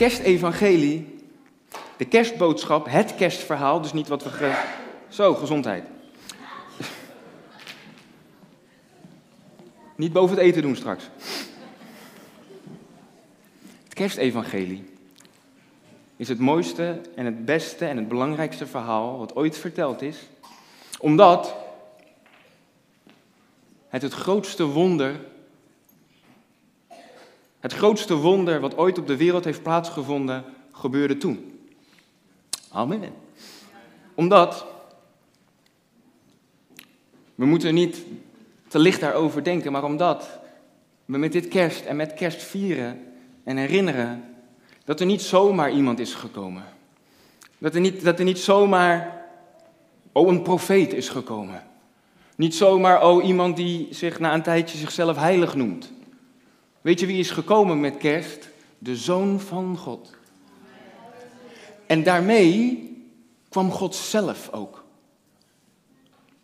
Kerstevangelie, de kerstboodschap, het kerstverhaal, dus niet wat we... Zo, gezondheid. Niet boven het eten doen straks. Het kerstevangelie is het mooiste en het beste en het belangrijkste verhaal wat ooit verteld is, omdat het het grootste wonder, het grootste wonder wat ooit op de wereld heeft plaatsgevonden, gebeurde toen. Amen. Omdat we moeten niet te licht daarover denken, maar omdat we met dit kerst en met kerst vieren en herinneren dat er niet zomaar iemand is gekomen. Dat er niet, dat er niet zomaar, oh, een profeet is gekomen. Niet zomaar, oh, iemand die zich na een tijdje zichzelf heilig noemt. Weet je wie is gekomen met kerst? De Zoon van God. En daarmee kwam God zelf ook.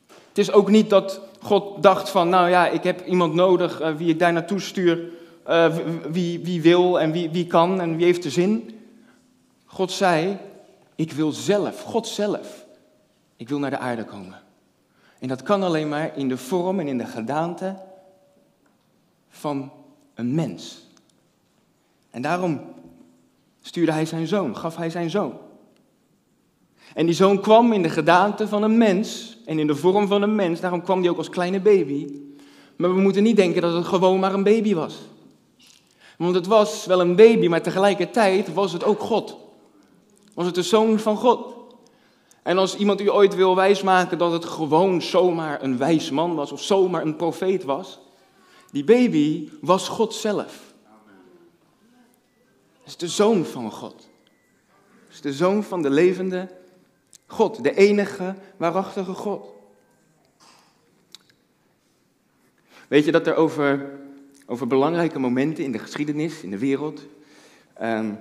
Het is ook niet dat God dacht van, nou ja, ik heb iemand nodig uh, wie ik daar naartoe stuur, uh, wie, wie wil en wie, wie kan en wie heeft de zin. God zei, ik wil zelf, God zelf, ik wil naar de aarde komen. En dat kan alleen maar in de vorm en in de gedaante van een mens. En daarom stuurde hij zijn zoon, gaf hij zijn zoon. En die zoon kwam in de gedaante van een mens en in de vorm van een mens. Daarom kwam hij ook als kleine baby. Maar we moeten niet denken dat het gewoon maar een baby was. Want het was wel een baby, maar tegelijkertijd was het ook God. Was het de zoon van God. En als iemand u ooit wil wijsmaken dat het gewoon zomaar een wijs man was of zomaar een profeet was, die baby was God zelf. Het is de zoon van God. Het is de zoon van de levende God, de enige waarachtige God. Weet je dat er over, over belangrijke momenten in de geschiedenis, in de wereld, um,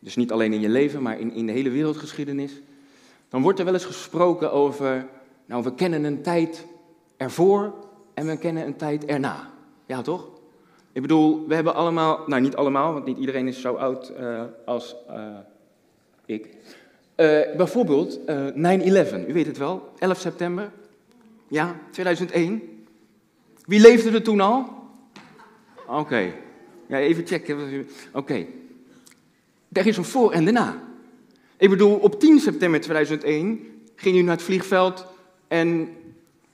dus niet alleen in je leven, maar in, in de hele wereldgeschiedenis, dan wordt er wel eens gesproken over, nou we kennen een tijd ervoor en we kennen een tijd erna. Ja toch? Ik bedoel, we hebben allemaal, nou niet allemaal, want niet iedereen is zo oud uh, als uh, ik. Uh, bijvoorbeeld 9-11, u weet het wel, 11 september, ja, 2001. Wie leefde er toen al? Oké, ja, even checken. Oké, okay. er is een voor en daarna. Ik bedoel, op 10 september 2001 ging u naar het vliegveld en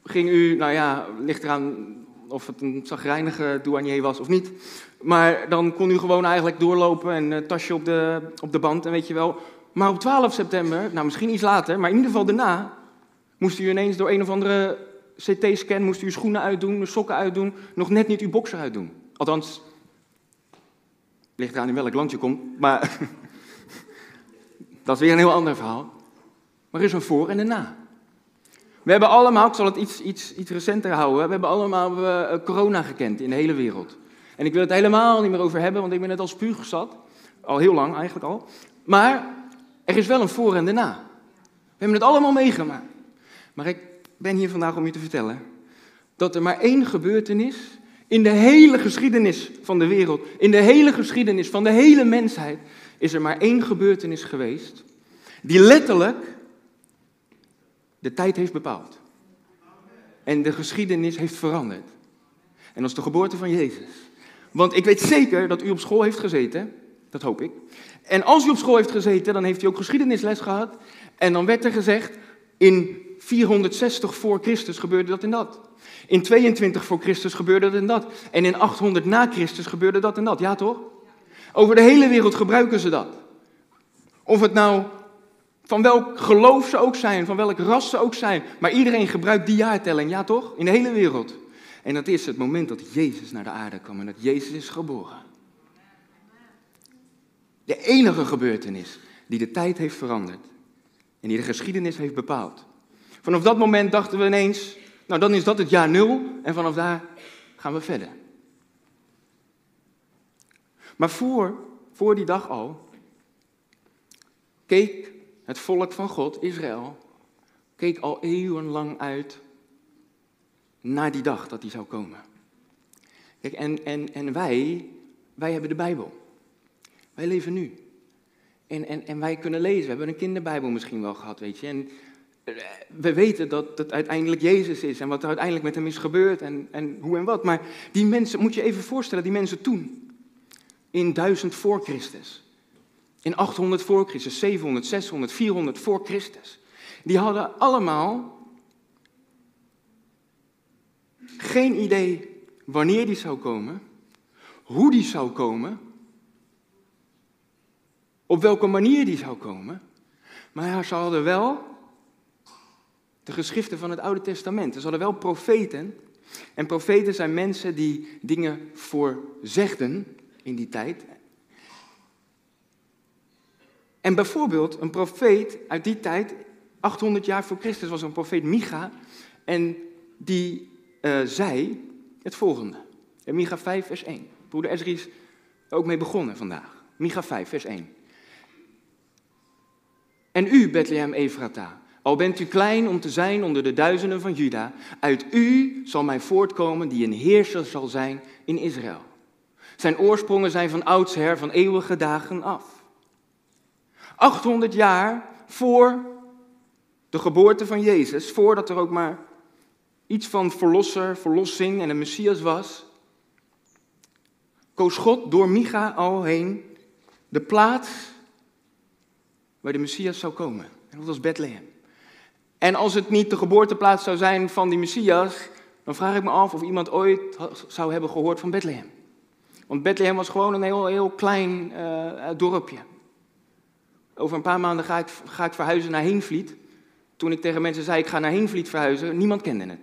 ging u, nou ja, ligt eraan of het een zagrijnige douanier was of niet. Maar dan kon u gewoon eigenlijk doorlopen en uh, tasje op de, op de band en weet je wel. Maar op 12 september, nou misschien iets later, maar in ieder geval daarna, moest u ineens door een of andere CT-scan, moest u uw schoenen uitdoen, sokken uitdoen, nog net niet uw boxer uitdoen. Althans, ligt eraan in welk land je komt, maar dat is weer een heel ander verhaal. Maar er is een voor en een na. We hebben allemaal, ik zal het iets, iets, iets recenter houden, we hebben allemaal uh, corona gekend in de hele wereld. En ik wil het helemaal niet meer over hebben, want ik ben net al spuuggezat. Al heel lang eigenlijk al. Maar er is wel een voor en een na. We hebben het allemaal meegemaakt. Maar ik ben hier vandaag om je te vertellen dat er maar één gebeurtenis in de hele geschiedenis van de wereld, in de hele geschiedenis van de hele mensheid, is er maar één gebeurtenis geweest die letterlijk de tijd heeft bepaald. En de geschiedenis heeft veranderd. En dat is de geboorte van Jezus. Want ik weet zeker dat u op school heeft gezeten, dat hoop ik. En als u op school heeft gezeten, dan heeft u ook geschiedenisles gehad. En dan werd er gezegd, in 460 voor Christus gebeurde dat en dat. In 22 voor Christus gebeurde dat en dat. En in 800 na Christus gebeurde dat en dat. Ja toch? Over de hele wereld gebruiken ze dat. Of het nou van welk geloof ze ook zijn, van welk ras ze ook zijn. Maar iedereen gebruikt die jaartelling, ja toch? In de hele wereld. En dat is het moment dat Jezus naar de aarde kwam en dat Jezus is geboren. De enige gebeurtenis die de tijd heeft veranderd en die de geschiedenis heeft bepaald. Vanaf dat moment dachten we ineens, nou dan is dat het jaar nul en vanaf daar gaan we verder. Maar voor, voor die dag al, keek het volk van God, Israël, keek al eeuwenlang uit naar die dag dat die zou komen. Kijk, en, en, en wij, wij hebben de Bijbel. Wij leven nu. En, en, en wij kunnen lezen. We hebben een kinderbijbel misschien wel gehad, weet je. En eh, we weten dat het uiteindelijk Jezus is en wat er uiteindelijk met hem is gebeurd en, en hoe en wat. Maar die mensen, moet je even voorstellen, die mensen toen, in 1000 voor Christus, in 800 voor Christus, 700, 600, 400 voor Christus, die hadden allemaal geen idee wanneer die zou komen, hoe die zou komen, op welke manier die zou komen. Maar ze hadden wel de geschriften van het Oude Testament. Ze hadden wel profeten. En profeten zijn mensen die dingen voorzegden in die tijd. En bijvoorbeeld een profeet uit die tijd, 800 jaar voor Christus, was een profeet Micha. En die uh, zei het volgende. In Micha 5, vers 1. Broeder Ezri is ook mee begonnen vandaag. Micha 5, vers 1. En u, Bethlehem Efrata, al bent u klein om te zijn onder de duizenden van Juda, uit u zal mij voortkomen die een heerser zal zijn in Israël. Zijn oorsprongen zijn van oudsher, van eeuwige dagen af. 800 jaar voor de geboorte van Jezus, voordat er ook maar iets van verlosser, verlossing en een Messias was, koos God door Micha al heen de plaats waar de Messias zou komen. En dat was Bethlehem. En als het niet de geboorteplaats zou zijn van die Messias, dan vraag ik me af of iemand ooit zou hebben gehoord van Bethlehem. Want Bethlehem was gewoon een heel, heel klein uh, dorpje. Over een paar maanden ga ik, ga ik verhuizen naar Heenvliet. Toen ik tegen mensen zei, ik ga naar Heenvliet verhuizen, niemand kende het.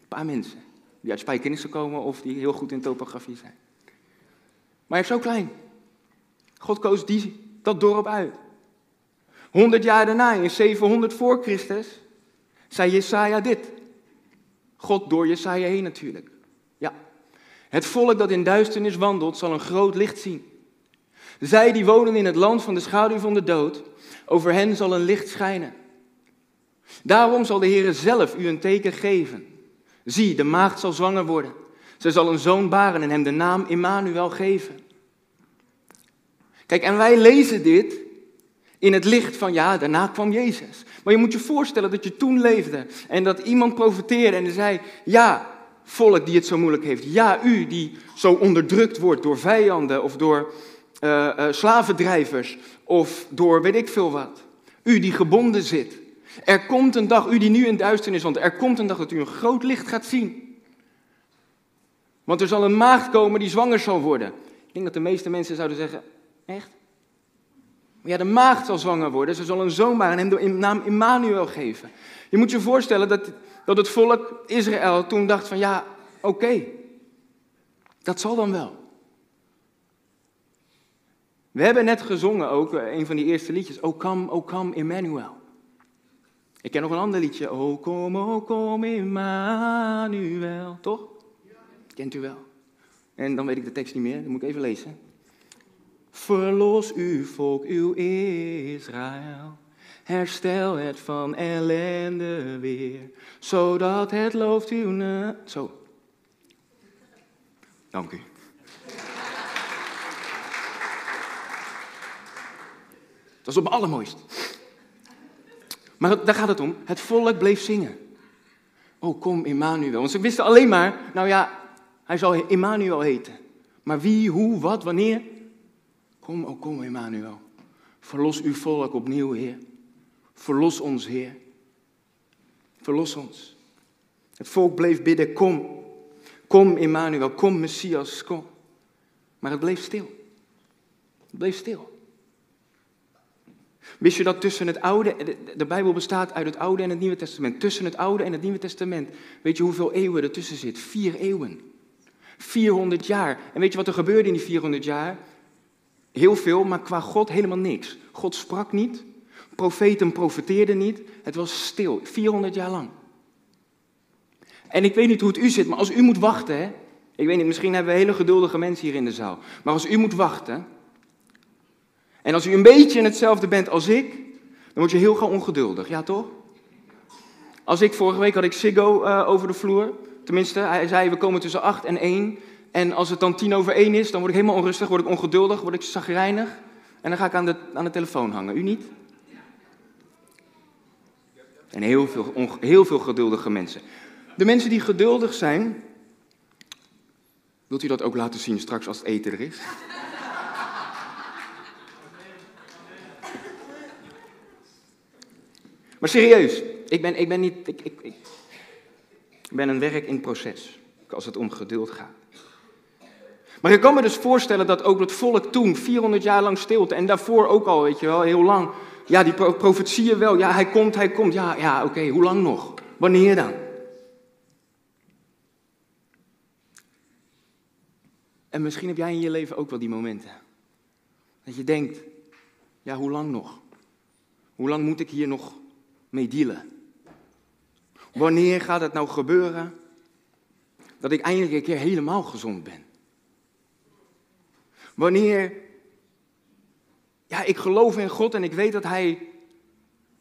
Een paar mensen. Die uit Spijkenissen komen of die heel goed in topografie zijn. Maar hij is zo klein. God koos die, dat dorp uit. 100 jaar daarna, in 700 voor Christus, zei Jesaja dit. God door Jesaja heen natuurlijk. Ja. Het volk dat in duisternis wandelt, zal een groot licht zien. Zij die wonen in het land van de schaduw van de dood, over hen zal een licht schijnen. Daarom zal de Heer zelf u een teken geven. Zie, de maagd zal zwanger worden. Zij zal een zoon baren en hem de naam Immanuel geven. Kijk, en wij lezen dit in het licht van, ja, daarna kwam Jezus. Maar je moet je voorstellen dat je toen leefde en dat iemand profeteerde en zei, ja, volk die het zo moeilijk heeft. Ja, u die zo onderdrukt wordt door vijanden of door uh, uh, slavendrijvers of door weet ik veel wat. U die gebonden zit. Er komt een dag, u die nu in duisternis, want er komt een dag dat u een groot licht gaat zien. Want er zal een maagd komen die zwanger zal worden. Ik denk dat de meeste mensen zouden zeggen, echt? Ja, de maagd zal zwanger worden, ze zal een zoon baren en hem naam Immanuel geven. Je moet je voorstellen dat, dat het volk Israël toen dacht van ja, oké, dat zal dan wel. We hebben net gezongen ook, eh, een van die eerste liedjes, O kom, O kom, Emmanuel. Ik ken nog een ander liedje, O kom, O kom, Emmanuel, toch? Kent u wel. En dan weet ik de tekst niet meer, dan moet ik even lezen. Verlos uw volk, uw Israël. Herstel het van ellende weer, zodat het looft uw naam. Zo. Dank u. Dat is op allermooist. Maar daar gaat het om. Het volk bleef zingen. Oh, kom Emmanuel. Want ze wisten alleen maar, nou ja, hij zal Emmanuel heten. Maar wie, hoe, wat, wanneer? Kom, oh kom Emmanuel. Verlos uw volk opnieuw, Heer. Verlos ons, Heer. Verlos ons. Het volk bleef bidden, kom. Kom Emmanuel, kom Messias, kom. Maar het bleef stil. Het bleef stil. Wist je dat tussen het Oude, de, Bijbel bestaat uit het Oude en het Nieuwe Testament. Tussen het Oude en het Nieuwe Testament, weet je hoeveel eeuwen er tussen zit? Vier eeuwen. 400 jaar. En weet je wat er gebeurde in die 400 jaar? Heel veel, maar qua God helemaal niks. God sprak niet, profeten profeteerden niet, het was stil, 400 jaar lang. En ik weet niet hoe het u zit, maar als u moet wachten, hè, ik weet niet, misschien hebben we hele geduldige mensen hier in de zaal, maar als u moet wachten, en als u een beetje in hetzelfde bent als ik, dan word je heel gauw ongeduldig, ja toch? Als ik vorige week had ik Siggo uh, over de vloer, tenminste, hij zei we komen tussen 8 en 1, en als het dan tien over één is, dan word ik helemaal onrustig, word ik ongeduldig, word ik zagrijnig. En dan ga ik aan de, aan de telefoon hangen. U niet? En heel veel, heel veel geduldige mensen. De mensen die geduldig zijn, wilt u dat ook laten zien straks als het eten er is? Maar serieus, ik ben, ik ben niet. Ik, ik, ik ben een werk in proces. Als het om geduld gaat. Maar ik kan me dus voorstellen dat ook het volk toen, 400 jaar lang stilte, en daarvoor ook al, weet je wel, heel lang. Ja, die profetieën wel. Ja, hij komt, hij komt. Ja, ja oké, hoe lang nog? Wanneer dan? En misschien heb jij in je leven ook wel die momenten. Dat je denkt, ja, hoe lang nog? Hoe lang moet ik hier nog mee dealen? Wanneer gaat het nou gebeuren dat ik eindelijk een keer helemaal gezond ben? Wanneer, ja, ik geloof in God en ik weet dat Hij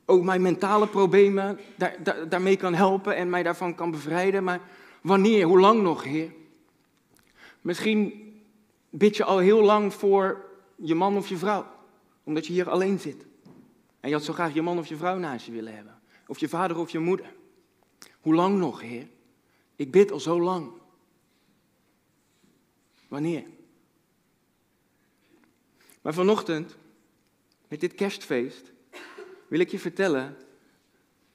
ook mijn mentale problemen daar, daar, daarmee kan helpen en mij daarvan kan bevrijden. Maar wanneer, hoe lang nog, Heer? Misschien bid je al heel lang voor je man of je vrouw, omdat je hier alleen zit. En je had zo graag je man of je vrouw naast je willen hebben. Of je vader of je moeder. Hoe lang nog, Heer? Ik bid al zo lang. Wanneer? Maar vanochtend, met dit kerstfeest, wil ik je vertellen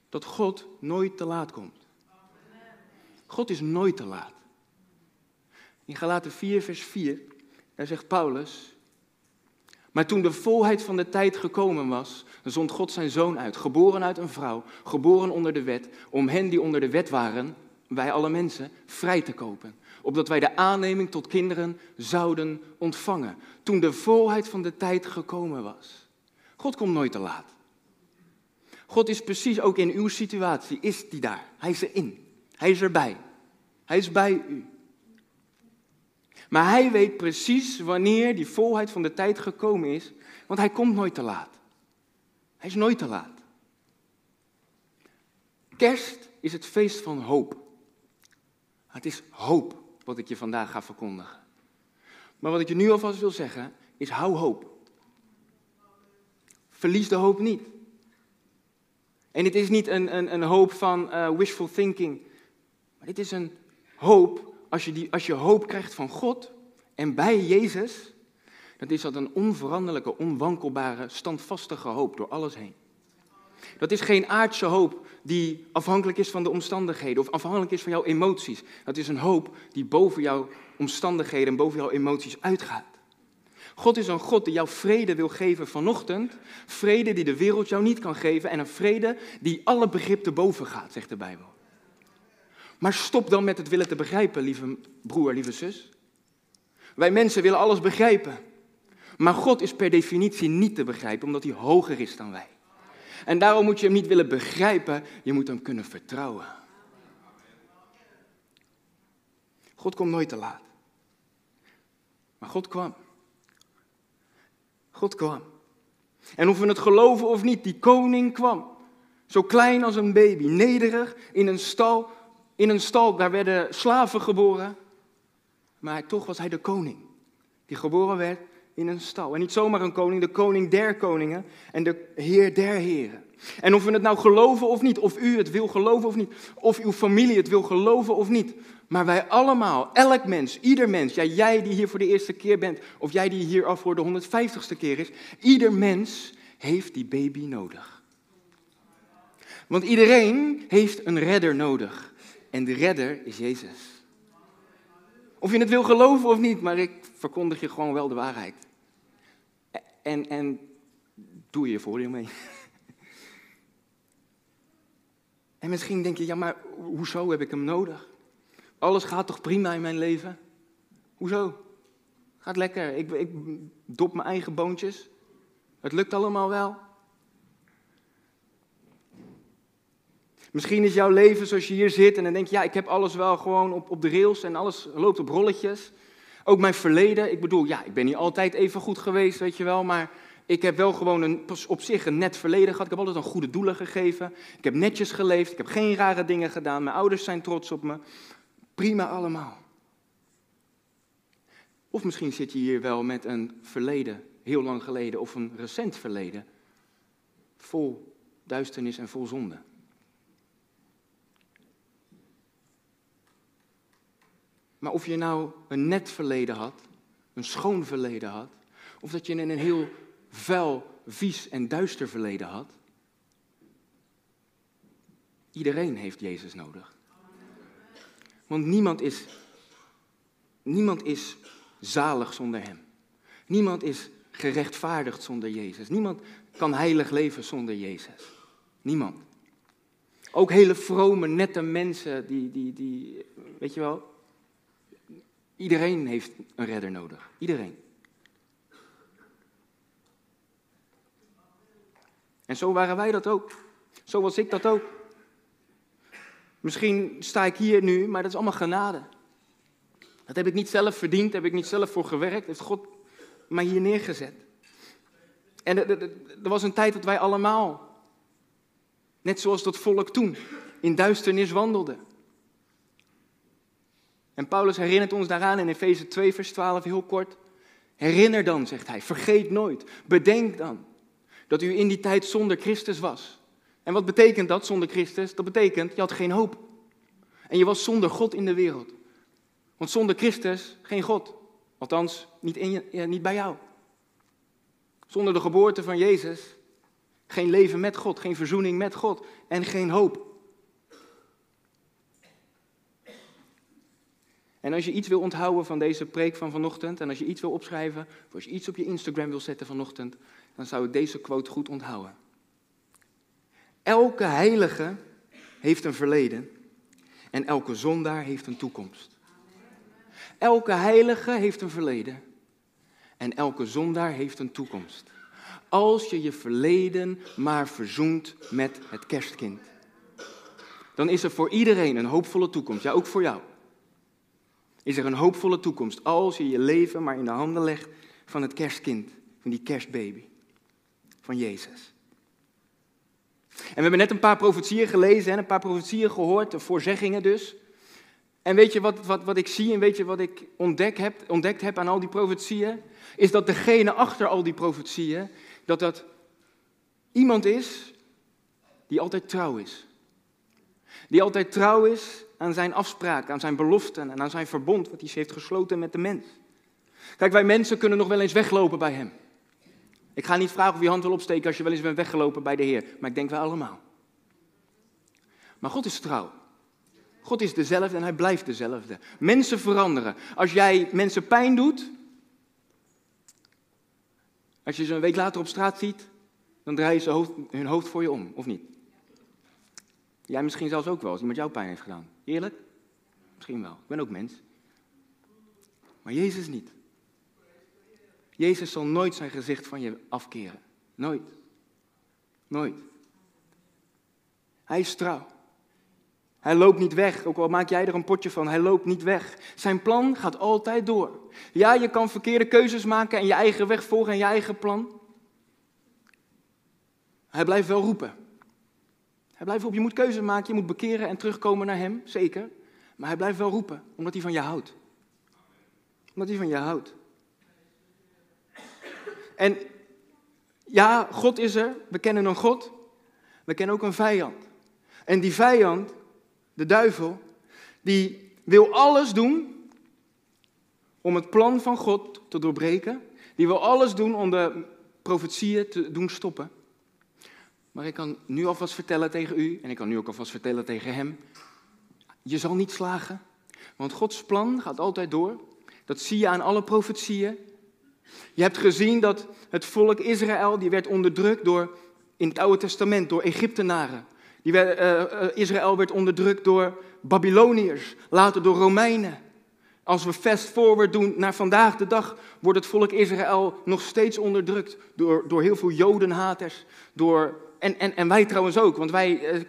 dat God nooit te laat komt. God is nooit te laat. In Galaten 4, vers 4, daar zegt Paulus, maar toen de volheid van de tijd gekomen was, zond God zijn zoon uit, geboren uit een vrouw, geboren onder de wet, om hen die onder de wet waren, wij alle mensen, vrij te kopen. Opdat wij de aanneming tot kinderen zouden ontvangen. Toen de volheid van de tijd gekomen was. God komt nooit te laat. God is precies ook in uw situatie, is die daar. Hij is erin. Hij is erbij. Hij is bij u. Maar hij weet precies wanneer die volheid van de tijd gekomen is, want hij komt nooit te laat. Hij is nooit te laat. Kerst is het feest van hoop. Het is hoop wat ik je vandaag ga verkondigen. Maar wat ik je nu alvast wil zeggen, is hou hoop. Verlies de hoop niet. En het is niet een, een, een hoop van uh, wishful thinking, maar dit is een hoop als je, die, als je hoop krijgt van God en bij Jezus, dan is dat een onveranderlijke, onwankelbare, standvastige hoop door alles heen. Dat is geen aardse hoop die afhankelijk is van de omstandigheden of afhankelijk is van jouw emoties. Dat is een hoop die boven jouw omstandigheden en boven jouw emoties uitgaat. God is een God die jou vrede wil geven vanochtend. Vrede die de wereld jou niet kan geven. En een vrede die alle begrip te boven gaat, zegt de Bijbel. Maar stop dan met het willen te begrijpen, lieve broer, lieve zus. Wij mensen willen alles begrijpen. Maar God is per definitie niet te begrijpen, omdat hij hoger is dan wij. En daarom moet je hem niet willen begrijpen, je moet hem kunnen vertrouwen. God komt nooit te laat. Maar God kwam. God kwam. En of we het geloven of niet, die koning kwam. Zo klein als een baby, nederig, in een stal. In een stal, daar werden slaven geboren. Maar toch was hij de koning. Die geboren werd in een stal. En niet zomaar een koning, de koning der koningen en de heer der heren. En of we het nou geloven of niet, of u het wil geloven of niet, of uw familie het wil geloven of niet. Maar wij allemaal, elk mens, ieder mens, ja, jij die hier voor de eerste keer bent, of jij die hier al voor de 150ste keer is, ieder mens heeft die baby nodig. Want iedereen heeft een redder nodig. En de redder is Jezus. Of je het wil geloven of niet, maar ik verkondig je gewoon wel de waarheid. En, en doe je voordeel mee. En misschien denk je, ja, maar hoezo heb ik hem nodig? Alles gaat toch prima in mijn leven? Hoezo? Gaat lekker. Ik, ik dop mijn eigen boontjes. Het lukt allemaal wel. Misschien is jouw leven zoals je hier zit en dan denk je, ja, ik heb alles wel gewoon op, op de rails en alles loopt op rolletjes. Ook mijn verleden, ik bedoel, ja, ik ben niet altijd even goed geweest, weet je wel, maar ik heb wel gewoon een, op zich een net verleden gehad. Ik heb altijd een goede doelen gegeven. Ik heb netjes geleefd, ik heb geen rare dingen gedaan. Mijn ouders zijn trots op me. Prima allemaal. Of misschien zit je hier wel met een verleden heel lang geleden of een recent verleden vol duisternis en vol zonde. Maar of je nou een net verleden had, een schoon verleden had, of dat je een heel vuil, vies en duister verleden had, iedereen heeft Jezus nodig. Want niemand is, niemand is zalig zonder Hem. Niemand is gerechtvaardigd zonder Jezus. Niemand kan heilig leven zonder Jezus. Niemand. Ook hele vrome, nette mensen, die, die, die, weet je wel, iedereen heeft een redder nodig. Iedereen. En zo waren wij dat ook. Zo was ik dat ook. Misschien sta ik hier nu, maar dat is allemaal genade. Dat heb ik niet zelf verdiend, heb ik niet zelf voor gewerkt, heeft God mij hier neergezet. En er was een tijd dat wij allemaal, net zoals dat volk toen, in duisternis wandelden. En Paulus herinnert ons daaraan in Efeze 2, vers 12, heel kort. Herinner dan, zegt hij, vergeet nooit, bedenk dan dat u in die tijd zonder Christus was. En wat betekent dat zonder Christus? Dat betekent, je had geen hoop. En je was zonder God in de wereld. Want zonder Christus geen God. Althans, niet, in je, niet bij jou. Zonder de geboorte van Jezus geen leven met God, geen verzoening met God en geen hoop. En als je iets wil onthouden van deze preek van vanochtend, en als je iets wil opschrijven, of als je iets op je Instagram wil zetten vanochtend, dan zou ik deze quote goed onthouden. Elke heilige heeft een verleden en elke zondaar heeft een toekomst. Elke heilige heeft een verleden en elke zondaar heeft een toekomst. Als je je verleden maar verzoent met het kerstkind, dan is er voor iedereen een hoopvolle toekomst. Ja, ook voor jou. Is er een hoopvolle toekomst als je je leven maar in de handen legt van het kerstkind, van die kerstbaby, van Jezus. En we hebben net een paar profetieën gelezen en een paar profetieën gehoord, voorzeggingen dus. En weet je wat, wat, wat ik zie en weet je wat ik ontdekt heb, ontdekt heb aan al die profetieën? Is dat degene achter al die profetieën, dat dat iemand is die altijd trouw is. Die altijd trouw is aan zijn afspraken, aan zijn beloften en aan zijn verbond wat hij heeft gesloten met de mens. Kijk, wij mensen kunnen nog wel eens weglopen bij hem. Ik ga niet vragen of je hand wil opsteken als je wel eens bent weggelopen bij de Heer, maar ik denk wel allemaal. Maar God is trouw. God is dezelfde en hij blijft dezelfde. Mensen veranderen. Als jij mensen pijn doet, als je ze een week later op straat ziet, dan draaien ze hun hoofd voor je om, of niet? Jij misschien zelfs ook wel, als iemand jou pijn heeft gedaan. Eerlijk? Misschien wel. Ik ben ook mens. Maar Jezus niet. Jezus zal nooit zijn gezicht van je afkeren. Nooit. Nooit. Hij is trouw. Hij loopt niet weg, ook al maak jij er een potje van, hij loopt niet weg. Zijn plan gaat altijd door. Ja, je kan verkeerde keuzes maken en je eigen weg volgen en je eigen plan. Hij blijft wel roepen. Hij blijft op, je moet keuzes maken, je moet bekeren en terugkomen naar hem, zeker. Maar hij blijft wel roepen, omdat hij van je houdt. Omdat hij van je houdt. En ja, God is er, we kennen een God, we kennen ook een vijand. En die vijand, de duivel, die wil alles doen om het plan van God te doorbreken. Die wil alles doen om de profetieën te doen stoppen. Maar ik kan nu alvast vertellen tegen u, en ik kan nu ook alvast vertellen tegen hem, je zal niet slagen. Want Gods plan gaat altijd door. Dat zie je aan alle profetieën. Je hebt gezien dat het volk Israël, die werd onderdrukt door, in het Oude Testament, door Egyptenaren. Die werd, uh, Israël werd onderdrukt door Babyloniërs, later door Romeinen. Als we fast forward doen naar vandaag de dag, wordt het volk Israël nog steeds onderdrukt door, door heel veel jodenhaters. Door, en, en, en wij trouwens ook, want wij, uh,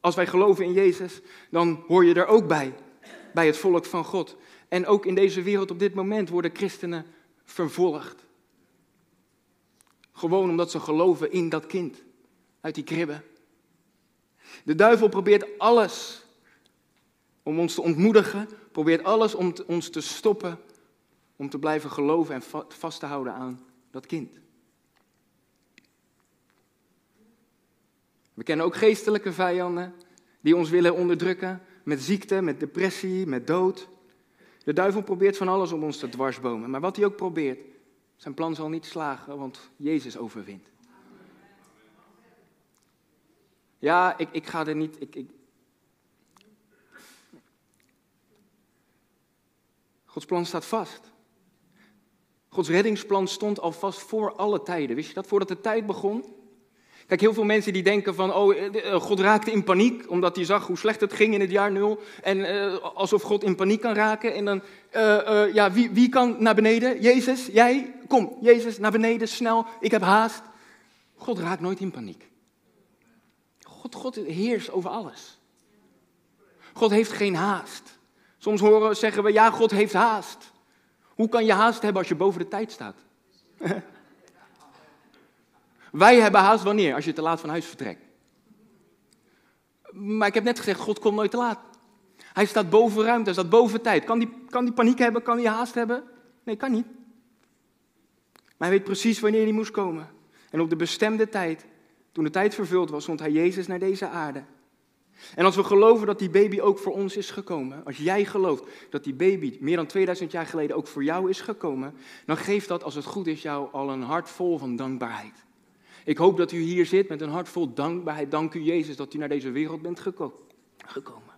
als wij geloven in Jezus, dan hoor je er ook bij, bij het volk van God. En ook in deze wereld op dit moment worden christenen vervolgd. Gewoon omdat ze geloven in dat kind uit die kribben. De duivel probeert alles om ons te ontmoedigen, probeert alles om ons te stoppen, om te blijven geloven en vast te houden aan dat kind. We kennen ook geestelijke vijanden die ons willen onderdrukken met ziekte, met depressie, met dood. De duivel probeert van alles om ons te dwarsbomen, maar wat hij ook probeert, zijn plan zal niet slagen, want Jezus overwint. Ja, ik, ik ga er niet. Ik, ik... Gods plan staat vast. Gods reddingsplan stond al vast voor alle tijden. Wist je dat? Voordat de tijd begon. Kijk, heel veel mensen die denken van, oh, eh, eh, God raakte in paniek, omdat hij zag hoe slecht het ging in het jaar nul. En uh, alsof God in paniek kan raken. En dan, ja, wie, wie kan naar beneden? Jezus, jij? Kom, Jezus, naar beneden, snel, ik heb haast. God raakt nooit in paniek. God, God heerst over alles. God heeft geen haast. Soms horen, zeggen we, ja, God heeft haast. Hoe kan je haast hebben als je boven de tijd staat? Wij hebben haast wanneer? Als je te laat van huis vertrekt. Maar ik heb net gezegd, God komt nooit te laat. Hij staat boven ruimte, hij staat boven tijd. Kan die, kan die paniek hebben? Kan die haast hebben? Nee, kan niet. Maar hij weet precies wanneer hij moest komen. En op de bestemde tijd, toen de tijd vervuld was, zond hij Jezus naar deze aarde. En als we geloven dat die baby ook voor ons is gekomen, als jij gelooft dat die baby meer dan 2000 jaar geleden ook voor jou is gekomen, dan geeft dat, als het goed is, jou al een hart vol van dankbaarheid. Ik hoop dat u hier zit met een hart vol dankbaarheid. Dank u Jezus dat u naar deze wereld bent gekomen.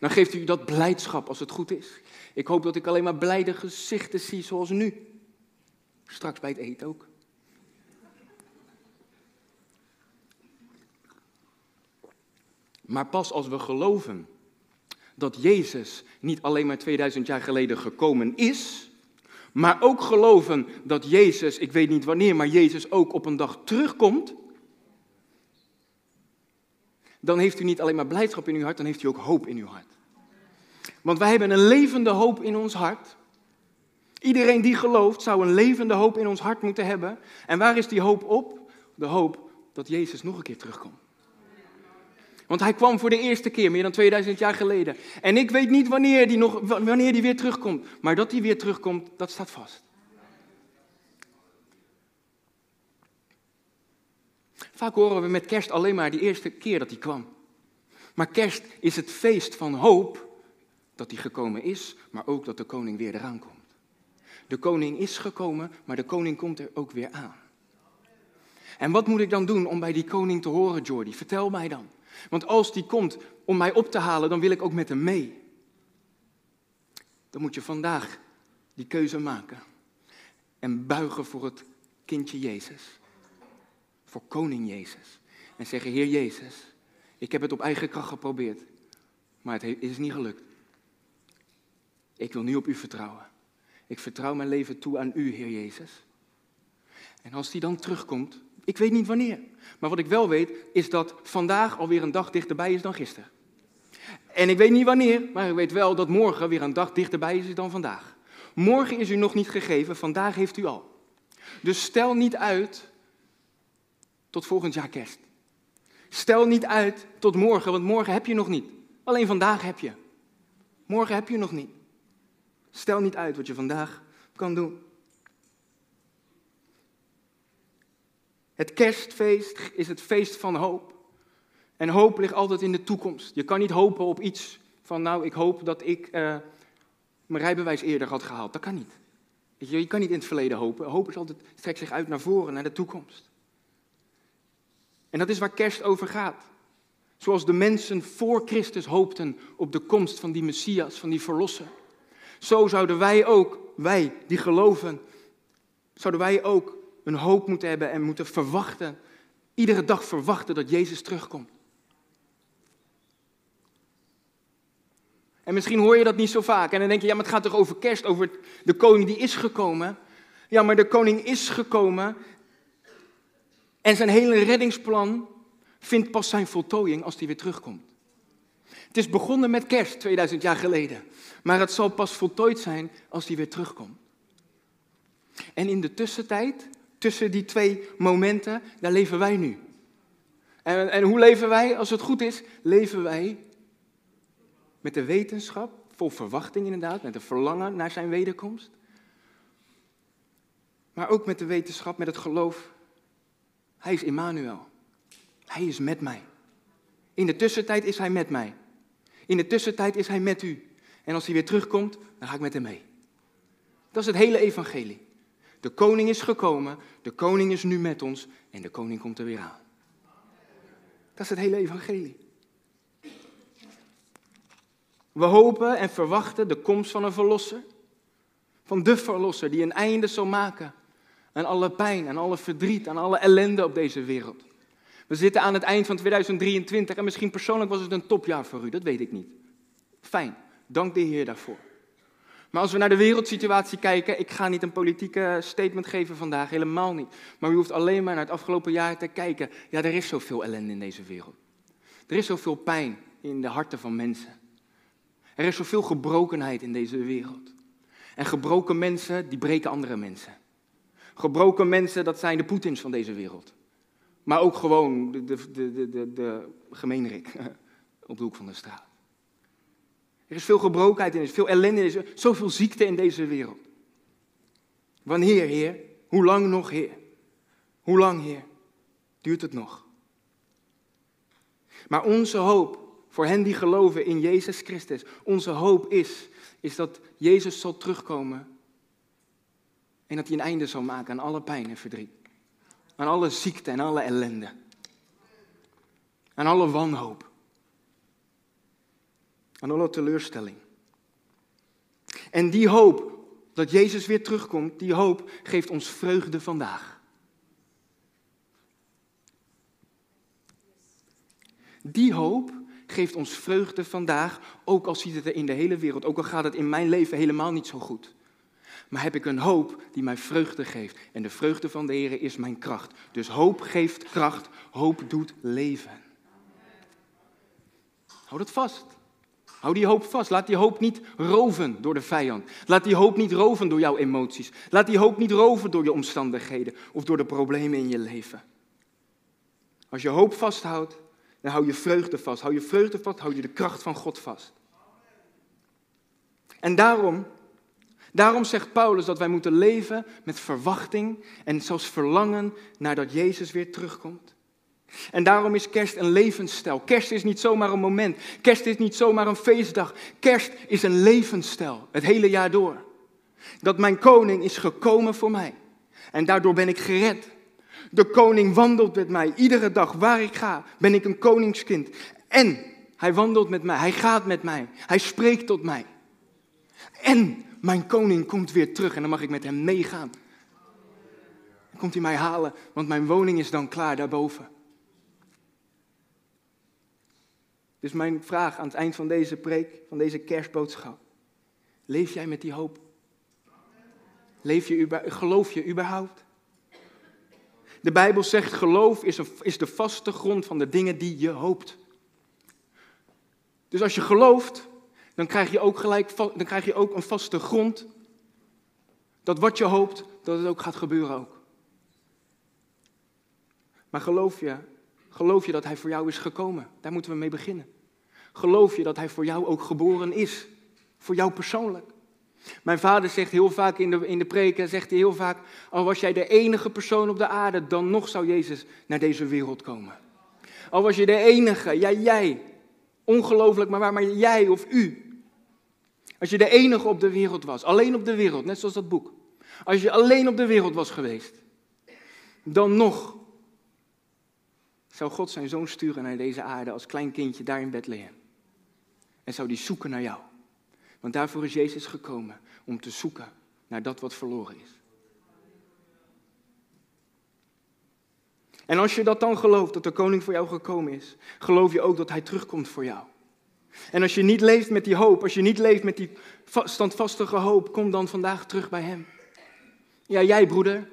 Dan geeft u dat blijdschap als het goed is. Ik hoop dat ik alleen maar blijde gezichten zie zoals nu. Straks bij het eten ook. Maar pas als we geloven dat Jezus niet alleen maar 2000 jaar geleden gekomen is, maar ook geloven dat Jezus, ik weet niet wanneer, maar Jezus ook op een dag terugkomt, dan heeft u niet alleen maar blijdschap in uw hart, dan heeft u ook hoop in uw hart. Want wij hebben een levende hoop in ons hart. Iedereen die gelooft zou een levende hoop in ons hart moeten hebben. En waar is die hoop op? De hoop dat Jezus nog een keer terugkomt. Want hij kwam voor de eerste keer, meer dan 2000 jaar geleden. En ik weet niet wanneer die, nog, wanneer die weer terugkomt. Maar dat hij weer terugkomt, dat staat vast. Vaak horen we met kerst alleen maar die eerste keer dat hij kwam. Maar kerst is het feest van hoop dat hij gekomen is, maar ook dat de koning weer eraan komt. De koning is gekomen, maar de koning komt er ook weer aan. En wat moet ik dan doen om bij die koning te horen, Jordi? Vertel mij dan. Want als die komt om mij op te halen, dan wil ik ook met hem mee. Dan moet je vandaag die keuze maken. En buigen voor het kindje Jezus. Voor koning Jezus. En zeggen, Heer Jezus, ik heb het op eigen kracht geprobeerd. Maar het is niet gelukt. Ik wil nu op u vertrouwen. Ik vertrouw mijn leven toe aan u, Heer Jezus. En als die dan terugkomt, ik weet niet wanneer. Maar wat ik wel weet, is dat vandaag alweer een dag dichterbij is dan gisteren. En ik weet niet wanneer, maar ik weet wel dat morgen weer een dag dichterbij is dan vandaag. Morgen is u nog niet gegeven, vandaag heeft u al. Dus stel niet uit tot volgend jaar kerst. Stel niet uit tot morgen, want morgen heb je nog niet. Alleen vandaag heb je. Morgen heb je nog niet. Stel niet uit wat je vandaag kan doen. Het kerstfeest is het feest van hoop. En hoop ligt altijd in de toekomst. Je kan niet hopen op iets van, nou, ik hoop dat ik uh, mijn rijbewijs eerder had gehaald. Dat kan niet. Je, je kan niet in het verleden hopen. Hoop is altijd, strekt zich uit naar voren, naar de toekomst. En dat is waar kerst over gaat. Zoals de mensen voor Christus hoopten op de komst van die Messias, van die Verlosser. Zo zouden wij ook, wij die geloven, zouden wij ook een hoop moeten hebben en moeten verwachten, iedere dag verwachten dat Jezus terugkomt. En misschien hoor je dat niet zo vaak en dan denk je, ja, maar het gaat toch over kerst, over de koning die is gekomen. Ja, maar de koning is gekomen en zijn hele reddingsplan vindt pas zijn voltooiing als hij weer terugkomt. Het is begonnen met kerst 2000 jaar geleden, maar het zal pas voltooid zijn als hij weer terugkomt. En in de tussentijd tussen die twee momenten, daar leven wij nu. En, en hoe leven wij? Als het goed is, leven wij met de wetenschap, vol verwachting inderdaad, met een verlangen naar zijn wederkomst. Maar ook met de wetenschap, met het geloof. Hij is Immanuel. Hij is met mij. In de tussentijd is hij met mij. In de tussentijd is hij met u. En als hij weer terugkomt, dan ga ik met hem mee. Dat is het hele evangelie. De koning is gekomen, de koning is nu met ons en de koning komt er weer aan. Dat is het hele evangelie. We hopen en verwachten de komst van een verlosser. Van de verlosser die een einde zal maken aan alle pijn, aan alle verdriet, aan alle ellende op deze wereld. We zitten aan het eind van 2023 en misschien persoonlijk was het een topjaar voor u, dat weet ik niet. Fijn, dank de Heer daarvoor. Maar als we naar de wereldsituatie kijken, ik ga niet een politieke statement geven vandaag, helemaal niet. Maar u hoeft alleen maar naar het afgelopen jaar te kijken. Ja, er is zoveel ellende in deze wereld. Er is zoveel pijn in de harten van mensen. Er is zoveel gebrokenheid in deze wereld. En gebroken mensen, die breken andere mensen. Gebroken mensen, dat zijn de Poetins van deze wereld. Maar ook gewoon de, de, de, de, de gemeenrik op de hoek van de straat. Er is veel gebrokenheid in, er is veel ellende, er is zoveel ziekte in deze wereld. Wanneer, Heer? Hoe lang nog, Heer? Hoe lang, Heer? Duurt het nog? Maar onze hoop voor hen die geloven in Jezus Christus, onze hoop is, is dat Jezus zal terugkomen en dat hij een einde zal maken aan alle pijn en verdriet. Aan alle ziekte en alle ellende. Aan alle wanhoop. Aan alle teleurstelling. En die hoop dat Jezus weer terugkomt, die hoop geeft ons vreugde vandaag. Die hoop geeft ons vreugde vandaag, ook al ziet het er in de hele wereld, ook al gaat het in mijn leven helemaal niet zo goed. Maar heb ik een hoop die mij vreugde geeft. En de vreugde van de Heer is mijn kracht. Dus hoop geeft kracht, hoop doet leven. Hou dat vast. Hou die hoop vast. Laat die hoop niet roven door de vijand. Laat die hoop niet roven door jouw emoties. Laat die hoop niet roven door je omstandigheden of door de problemen in je leven. Als je hoop vasthoudt, dan hou je vreugde vast. Hou je vreugde vast, hou je de kracht van God vast. En daarom, daarom zegt Paulus dat wij moeten leven met verwachting en zelfs verlangen nadat Jezus weer terugkomt. En daarom is kerst een levensstijl. Kerst is niet zomaar een moment. Kerst is niet zomaar een feestdag. Kerst is een levensstijl, het hele jaar door. Dat mijn koning is gekomen voor mij. En daardoor ben ik gered. De koning wandelt met mij. Iedere dag waar ik ga, ben ik een koningskind. En hij wandelt met mij. Hij gaat met mij. Hij spreekt tot mij. En mijn koning komt weer terug en dan mag ik met hem meegaan. Dan komt hij mij halen, want mijn woning is dan klaar daarboven. Dus mijn vraag aan het eind van deze preek, van deze kerstboodschap. Leef jij met die hoop? Leef je, geloof je überhaupt? De Bijbel zegt geloof is, is de vaste grond van de dingen die je hoopt. Dus als je gelooft, dan krijg je ook gelijk dan krijg je ook een vaste grond. Dat wat je hoopt, dat het ook gaat gebeuren ook. Maar geloof je, geloof je dat hij voor jou is gekomen? Daar moeten we mee beginnen. Geloof je dat hij voor jou ook geboren is? Voor jou persoonlijk? Mijn vader zegt heel vaak in de, in de preken, zegt hij heel vaak, al was jij de enige persoon op de aarde, dan nog zou Jezus naar deze wereld komen. Al was je de enige, ja jij, ongelooflijk, maar waar, maar jij of u. Als je de enige op de wereld was, alleen op de wereld, net zoals dat boek. Als je alleen op de wereld was geweest, dan nog zou God zijn zoon sturen naar deze aarde als klein kindje daar in Bethlehem. En zou die zoeken naar jou. Want daarvoor is Jezus gekomen, om te zoeken naar dat wat verloren is. En als je dat dan gelooft, dat de koning voor jou gekomen is, geloof je ook dat hij terugkomt voor jou. En als je niet leeft met die hoop, als je niet leeft met die standvastige hoop, kom dan vandaag terug bij hem. Ja, jij broeder.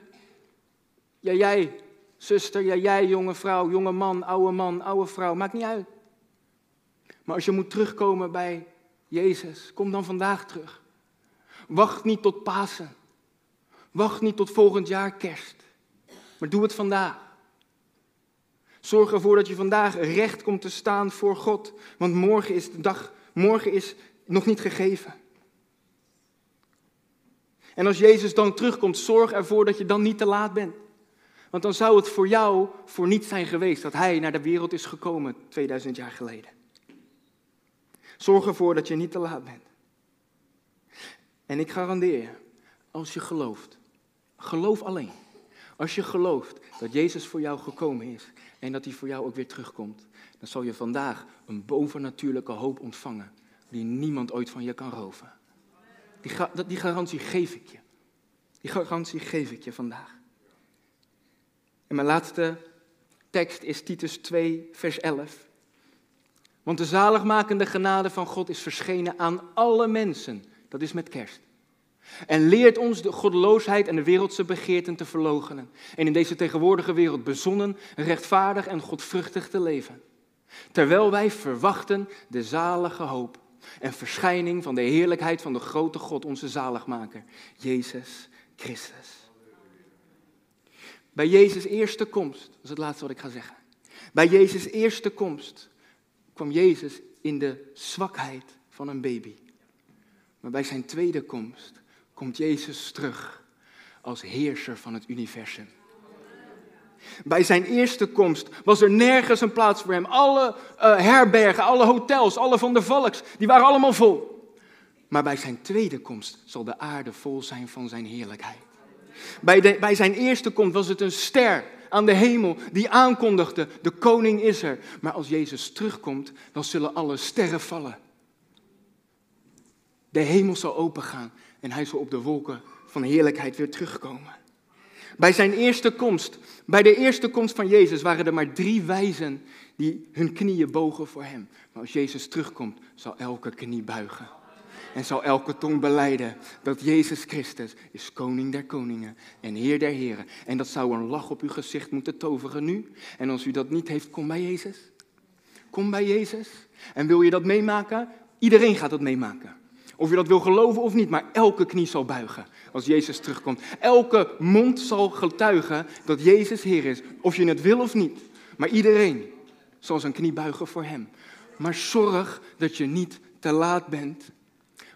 Ja, jij zuster. Ja, jij jonge vrouw, jonge man, oude man, oude vrouw. Maakt niet uit. Maar als je moet terugkomen bij Jezus, kom dan vandaag terug. Wacht niet tot Pasen. Wacht niet tot volgend jaar kerst. Maar doe het vandaag. Zorg ervoor dat je vandaag recht komt te staan voor God. Want morgen is de dag, morgen is nog niet gegeven. En als Jezus dan terugkomt, zorg ervoor dat je dan niet te laat bent. Want dan zou het voor jou voor niets zijn geweest dat Hij naar de wereld is gekomen 2000 jaar geleden. Zorg ervoor dat je niet te laat bent. En ik garandeer je, als je gelooft, geloof alleen. Als je gelooft dat Jezus voor jou gekomen is en dat hij voor jou ook weer terugkomt, dan zal je vandaag een bovennatuurlijke hoop ontvangen die niemand ooit van je kan roven. Die, die garantie geef ik je. Die garantie geef ik je vandaag. En mijn laatste tekst is Titus 2, vers 11. Want de zaligmakende genade van God is verschenen aan alle mensen. Dat is met kerst. En leert ons de goddeloosheid en de wereldse begeerten te verloochenen. En in deze tegenwoordige wereld bezonnen, rechtvaardig en godvruchtig te leven. Terwijl wij verwachten de zalige hoop en verschijning van de heerlijkheid van de grote God, onze zaligmaker, Jezus Christus. Bij Jezus' eerste komst, dat is het laatste wat ik ga zeggen. Bij Jezus' eerste komst kwam Jezus in de zwakheid van een baby. Maar bij zijn tweede komst komt Jezus terug als heerser van het universum. Bij zijn eerste komst was er nergens een plaats voor hem. Alle uh, herbergen, alle hotels, alle van de Valks, die waren allemaal vol. Maar bij zijn tweede komst zal de aarde vol zijn van zijn heerlijkheid. Bij, zijn eerste komst was het een ster aan de hemel die aankondigde, de koning is er. Maar als Jezus terugkomt, dan zullen alle sterren vallen. De hemel zal opengaan en hij zal op de wolken van heerlijkheid weer terugkomen. Bij zijn eerste komst, bij de eerste komst van Jezus waren er maar drie wijzen die hun knieën bogen voor hem. Maar als Jezus terugkomt, zal elke knie buigen. En zal elke tong beleiden dat Jezus Christus is koning der koningen en heer der heren. En dat zou een lach op uw gezicht moeten toveren nu. En als u dat niet heeft, kom bij Jezus. Kom bij Jezus. En wil je dat meemaken? Iedereen gaat dat meemaken. Of je dat wil geloven of niet, maar elke knie zal buigen als Jezus terugkomt. Elke mond zal getuigen dat Jezus Heer is, of je het wil of niet. Maar iedereen zal zijn knie buigen voor Hem. Maar zorg dat je niet te laat bent,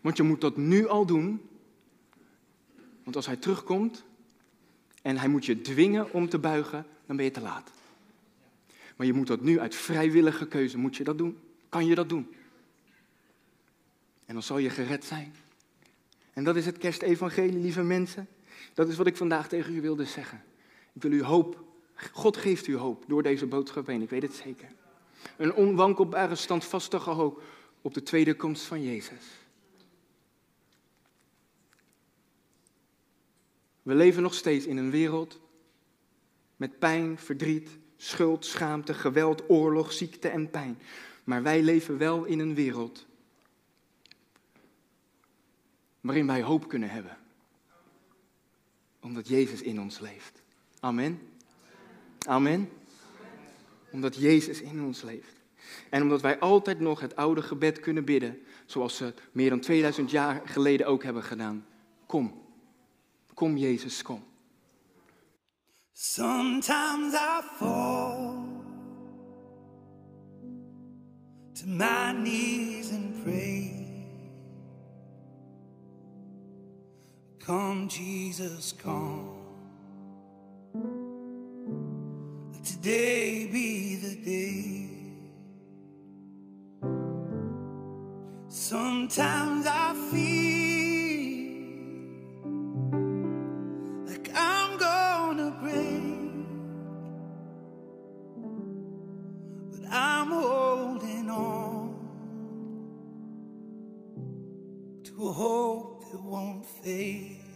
want je moet dat nu al doen. Want als Hij terugkomt en Hij moet je dwingen om te buigen, dan ben je te laat. Maar je moet dat nu uit vrijwillige keuze, moet je dat doen? Kan je dat doen? En dan zal je gered zijn. En dat is het kerstevangelie, lieve mensen. Dat is wat ik vandaag tegen u wilde zeggen. Ik wil u hoop. God geeft u hoop door deze boodschap heen, ik weet het zeker. Een onwankelbare, standvastige hoop op de tweede komst van Jezus. We leven nog steeds in een wereld met pijn, verdriet, schuld, schaamte, geweld, oorlog, ziekte en pijn. Maar wij leven wel in een wereld waarin wij hoop kunnen hebben. Omdat Jezus in ons leeft. Amen. Amen. Omdat Jezus in ons leeft. En omdat wij altijd nog het oude gebed kunnen bidden, zoals ze meer dan 2000 jaar geleden ook hebben gedaan. Kom, kom Jezus, kom. Sometimes I fall to my knees and pray. Come, Jesus, come. Let today be the day. Sometimes I feel hope that won't fade.